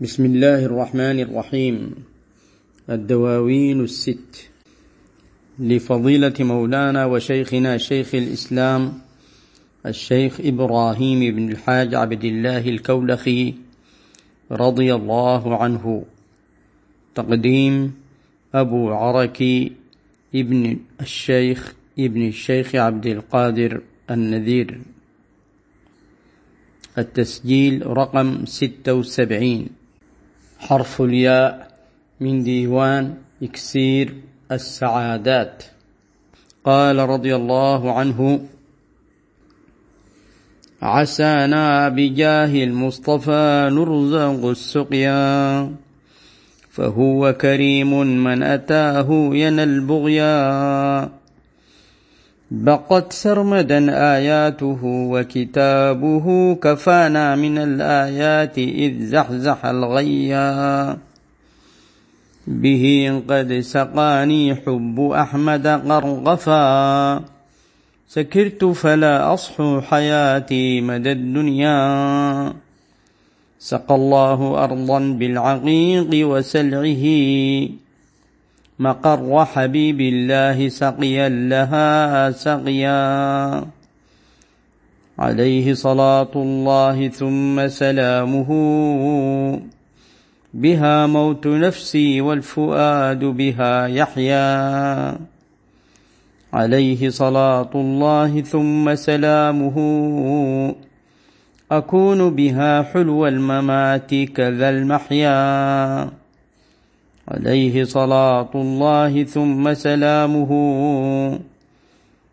بسم الله الرحمن الرحيم الدواوين الست لفضيلة مولانا وشيخنا شيخ الإسلام الشيخ إبراهيم بن الحاج عبد الله الكولخي رضي الله عنه تقديم أبو عركي ابن الشيخ ابن الشيخ عبد القادر النذير التسجيل رقم ستة وسبعين حرف الياء من ديوان إكسير السعادات. قال رضي الله عنه عسانا بجاه المصطفى نرزق السقيا فهو كريم من أتاه ينى البغيا. بقت سرمدا آياته وكتابه كفانا من الآيات إذ زحزح الغيا. به قد سقاني حب أحمد قرغفا. سكرت فلا أصحو حياتي مدى الدنيا. سقى الله أرضا بالعقيق وسلعه. مقر حبيب الله سقيا لها سقيا. عليه صلاة الله ثم سلامه. بها موت نفسي والفؤاد بها يحيا. عليه صلاة الله ثم سلامه. أكون بها حلو الممات كذا المحيا. عليه صلاة الله ثم سلامه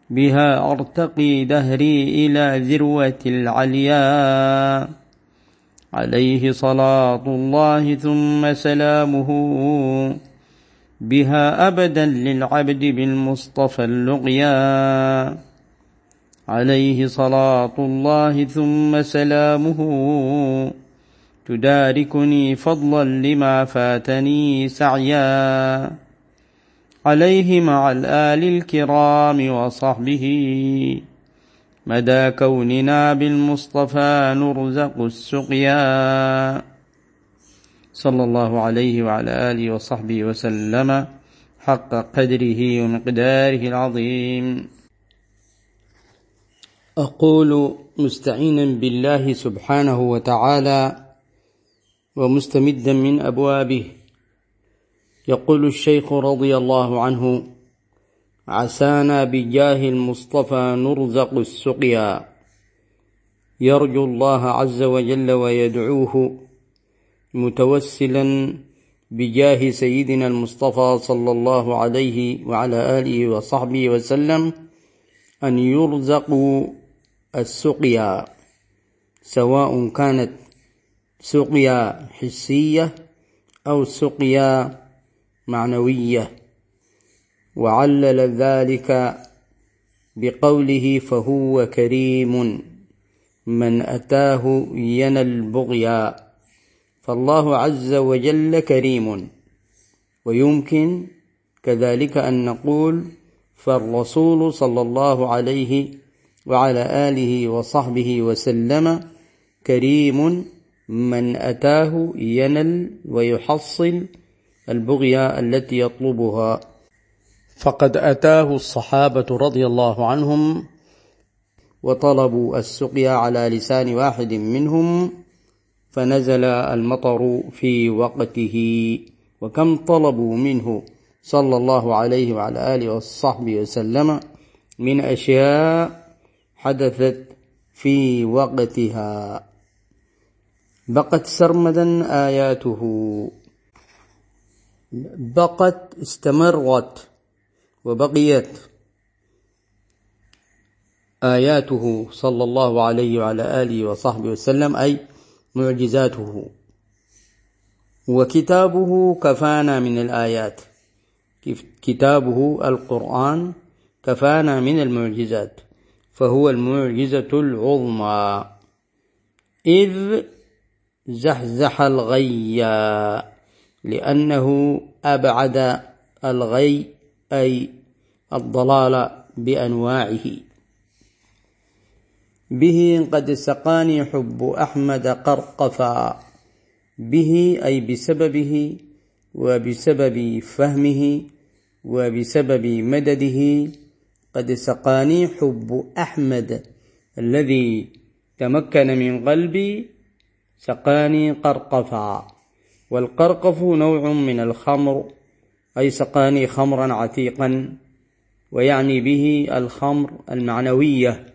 بها أرتقي دهري إلى ذروة العليا. عليه صلاة الله ثم سلامه بها أبدا للعبد بالمصطفى اللقيا. عليه صلاة الله ثم سلامه تداركني فضلا لما فاتني سعيا. عليه مع الآل الكرام وصحبه. مدى كوننا بالمصطفى نرزق السقيا. صلى الله عليه وعلى آله وصحبه وسلم حق قدره ومقداره العظيم. أقول مستعينا بالله سبحانه وتعالى ومستمدا من أبوابه. يقول الشيخ رضي الله عنه عسانا بجاه المصطفى نرزق السقيا. يرجو الله عز وجل ويدعوه متوسلا بجاه سيدنا المصطفى صلى الله عليه وعلى آله وصحبه وسلم أن يرزقوا السقيا سواء كانت سقيا حسية أو سقيا معنوية. وعلل ذلك بقوله فهو كريم من أتاه ينى البغيا. فالله عز وجل كريم. ويمكن كذلك أن نقول فالرسول صلى الله عليه وعلى آله وصحبه وسلم كريم من أتاه ينل ويحصل البغية التي يطلبها. فقد أتاه الصحابة رضي الله عنهم وطلبوا السقيا على لسان واحد منهم فنزل المطر في وقته وكم طلبوا منه صلى الله عليه وعلى آله وصحبه وسلم من أشياء حدثت في وقتها. بقت سرمدا آياته. بقت استمرت وبقيت آياته صلى الله عليه وعلى آله وصحبه وسلم أي معجزاته. وكتابه كفانا من الآيات. كتابه القرآن كفانا من المعجزات فهو المعجزة العظمى. إذ زحزح الغي لأنه أبعد الغي أي الضلال بأنواعه. به قد سقاني حب أحمد قرقفا. به أي بسببه وبسبب فهمه وبسبب مدده قد سقاني حب أحمد الذي تمكن من قلبي سقاني قرقفا. والقرقف نوع من الخمر أي سقاني خمرا عتيقا ويعني به الخمر المعنوية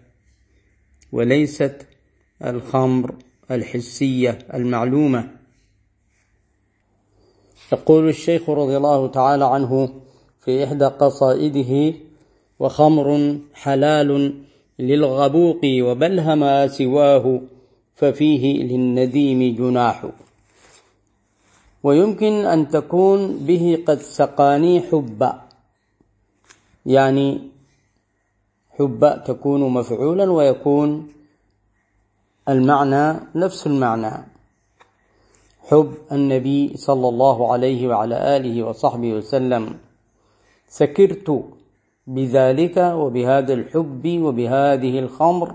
وليست الخمر الحسية المعلومة. يقول الشيخ رضي الله تعالى عنه في إحدى قصائده وخمر حلال للغبوق وبلهما سواه ففيه للنديم جناح. ويمكن أن تكون به قد سقاني حبا يعني حب تكون مفعولا ويكون المعنى نفس المعنى. حب النبي صلى الله عليه وعلى آله وصحبه وسلم. سكرت بذلك وبهذا الحب وبهذه الخمر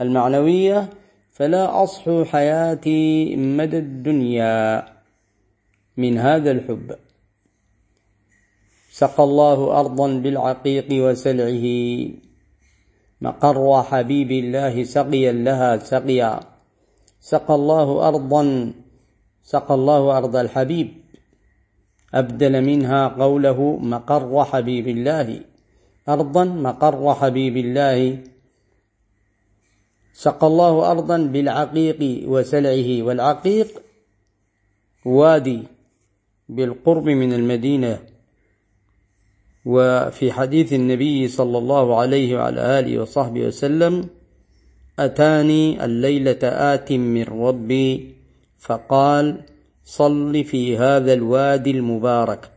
المعنوية فلا أصحو حياتي مدى الدنيا من هذا الحب. سقى الله أرضا بالعقيق وسلعه مقر حبيب الله سقيا لها سقيا. سقى الله أرضا سقى الله أرض الحبيب. أبدل منها قوله مقر حبيب الله. أرضا مقر حبيب الله. سقى الله أرضا بالعقيق وسلعه والعقيق وادي بالقرب من المدينة. وفي حديث النبي صلى الله عليه وعلى آله وصحبه وسلم أتاني الليلة آت من ربي فقال صل في هذا الوادي المبارك.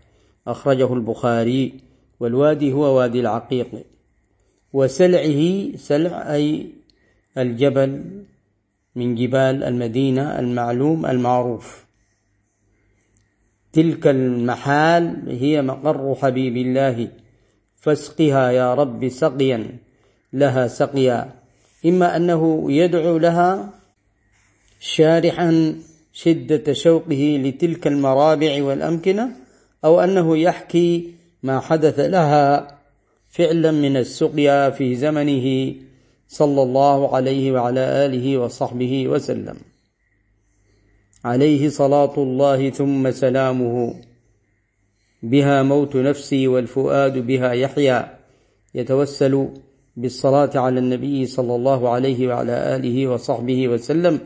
أخرجه البخاري والوادي هو وادي العقيق. وسلعه سلع أي الجبل من جبال المدينة المعلوم المعروف. تلك المحال هي مقر حبيب الله فاسقها يا رب سقيا لها سقيا. إما أنه يدعو لها شارحا شدة شوقه لتلك المرابع والأمكنة أو أنه يحكي ما حدث لها فعلا من السقيا في زمنه. صلى الله عليه وعلى آله وصحبه وسلم. عليه صلاة الله ثم سلامه. بها موت نفسي والفؤاد بها يحيا. يتوسل بالصلاة على النبي صلى الله عليه وعلى آله وصحبه وسلم.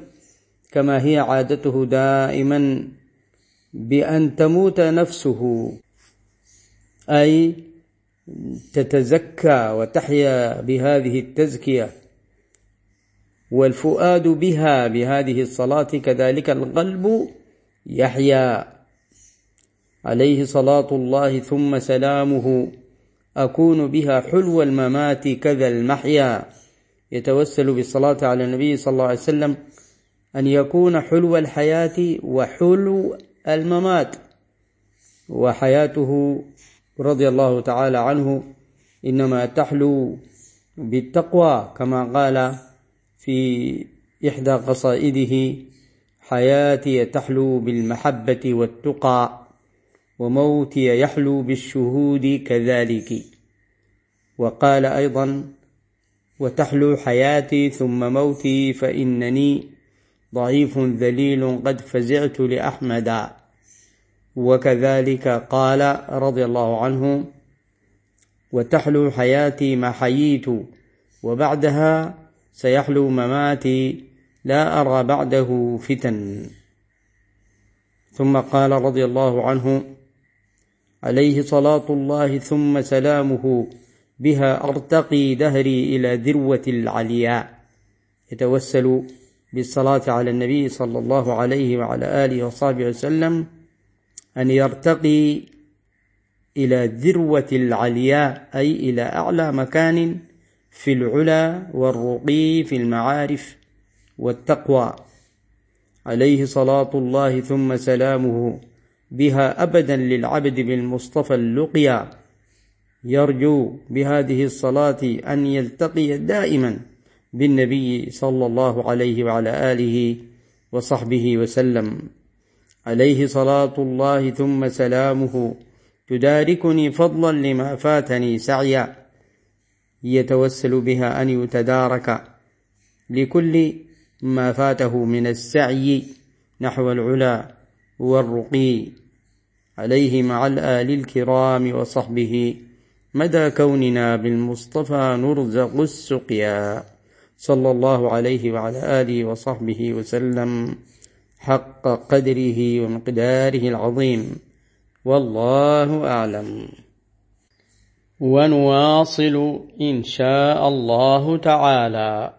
كما هي عادته دائما بأن تموت نفسه. أي تتزكى وتحيا بهذه التزكية والفؤاد بها بهذه الصلاة كذلك القلب يحيا عليه صلاة الله ثم سلامه أكون بها حلو الممات كذا المحيا. يتوسل بالصلاة على النبي صلى الله عليه وسلم أن يكون حلو الحياة وحلو الممات. وحياته رضي الله تعالى عنه إنما تحلو بالتقوى كما قال في إحدى قصائده حياتي تحلو بالمحبة والتقى وموتي يحلو بالشهود كذلك. وقال أيضا وتحلو حياتي ثم موتي فإنني ضعيف ذليل قد فزعت لأحمد. وكذلك قال رضي الله عنه وتحلو حياتي ما حييت وبعدها سيحلو مماتي لا أرى بعده فتن. ثم قال رضي الله عنه عليه صلاة الله ثم سلامه بها أرتقي دهري إلى ذروة العلياء. يتوسل بالصلاة على النبي صلى الله عليه وعلى آله وصحبه وسلم أن يرتقي إلى ذروة العلياء أي إلى أعلى مكان في العلا والرقي في المعارف والتقوى. عليه صلاة الله ثم سلامه بها أبدا للعبد بالمصطفى اللقيا. يرجو بهذه الصلاة أن يلتقي دائما بالنبي صلى الله عليه وعلى آله وصحبه وسلم. عليه صلاة الله ثم سلامه. تداركني فضلا لما فاتني سعيا. يتوسل بها أن يتدارك. لكل ما فاته من السعي نحو العلا والرقي. عليه مع الآل الكرام وصحبه. مدى كوننا بالمصطفى نرزق السقيا. صلى الله عليه وعلى آله وصحبه وسلم. حق قدره ومقداره العظيم. والله أعلم. ونواصل إن شاء الله تعالى.